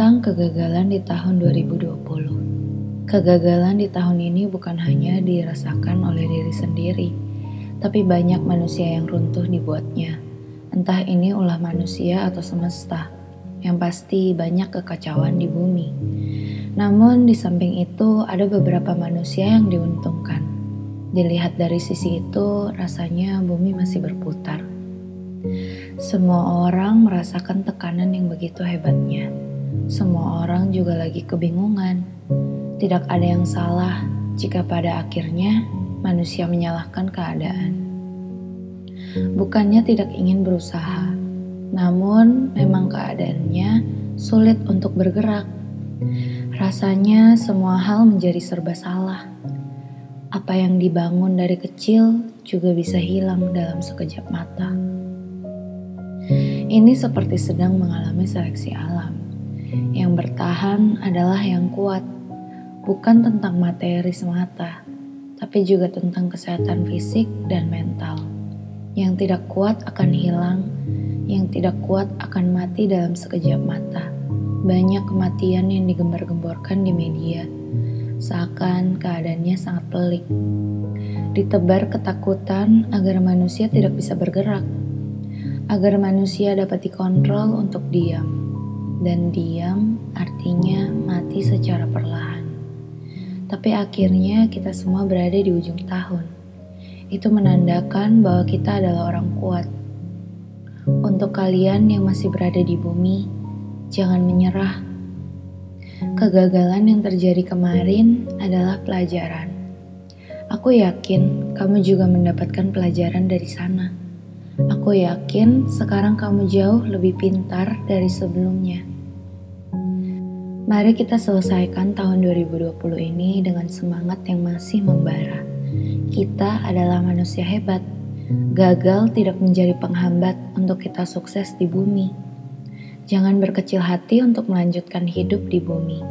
Tentang kegagalan di tahun 2020. Kegagalan di tahun ini bukan hanya dirasakan oleh diri sendiri, tapi banyak manusia yang runtuh dibuatnya. Entah ini ulah manusia atau semesta, yang pasti banyak kekacauan di bumi. Namun di samping itu ada beberapa manusia yang diuntungkan. Dilihat dari sisi itu, rasanya bumi masih berputar. Semua orang merasakan tekanan yang begitu hebatnya semua orang juga lagi kebingungan. Tidak ada yang salah jika pada akhirnya manusia menyalahkan keadaan. Bukannya tidak ingin berusaha, namun memang keadaannya sulit untuk bergerak. Rasanya semua hal menjadi serba salah. Apa yang dibangun dari kecil juga bisa hilang dalam sekejap mata. Ini seperti sedang mengalami seleksi alam yang bertahan adalah yang kuat, bukan tentang materi semata, tapi juga tentang kesehatan fisik dan mental. Yang tidak kuat akan hilang, yang tidak kuat akan mati dalam sekejap mata. Banyak kematian yang digembar-gemborkan di media, seakan keadaannya sangat pelik. Ditebar ketakutan agar manusia tidak bisa bergerak, agar manusia dapat dikontrol untuk diam dan diam artinya mati secara perlahan. Tapi akhirnya kita semua berada di ujung tahun. Itu menandakan bahwa kita adalah orang kuat. Untuk kalian yang masih berada di bumi, jangan menyerah. Kegagalan yang terjadi kemarin adalah pelajaran. Aku yakin kamu juga mendapatkan pelajaran dari sana. Aku yakin sekarang kamu jauh lebih pintar dari sebelumnya. Mari kita selesaikan tahun 2020 ini dengan semangat yang masih membara. Kita adalah manusia hebat. Gagal tidak menjadi penghambat untuk kita sukses di bumi. Jangan berkecil hati untuk melanjutkan hidup di bumi.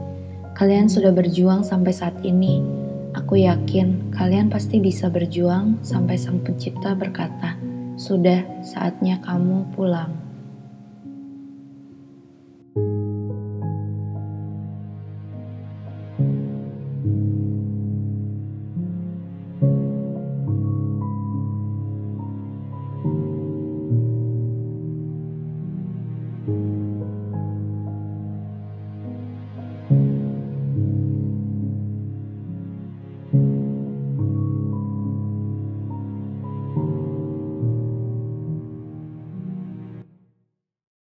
Kalian sudah berjuang sampai saat ini. Aku yakin kalian pasti bisa berjuang sampai Sang Pencipta berkata, "Sudah saatnya kamu pulang."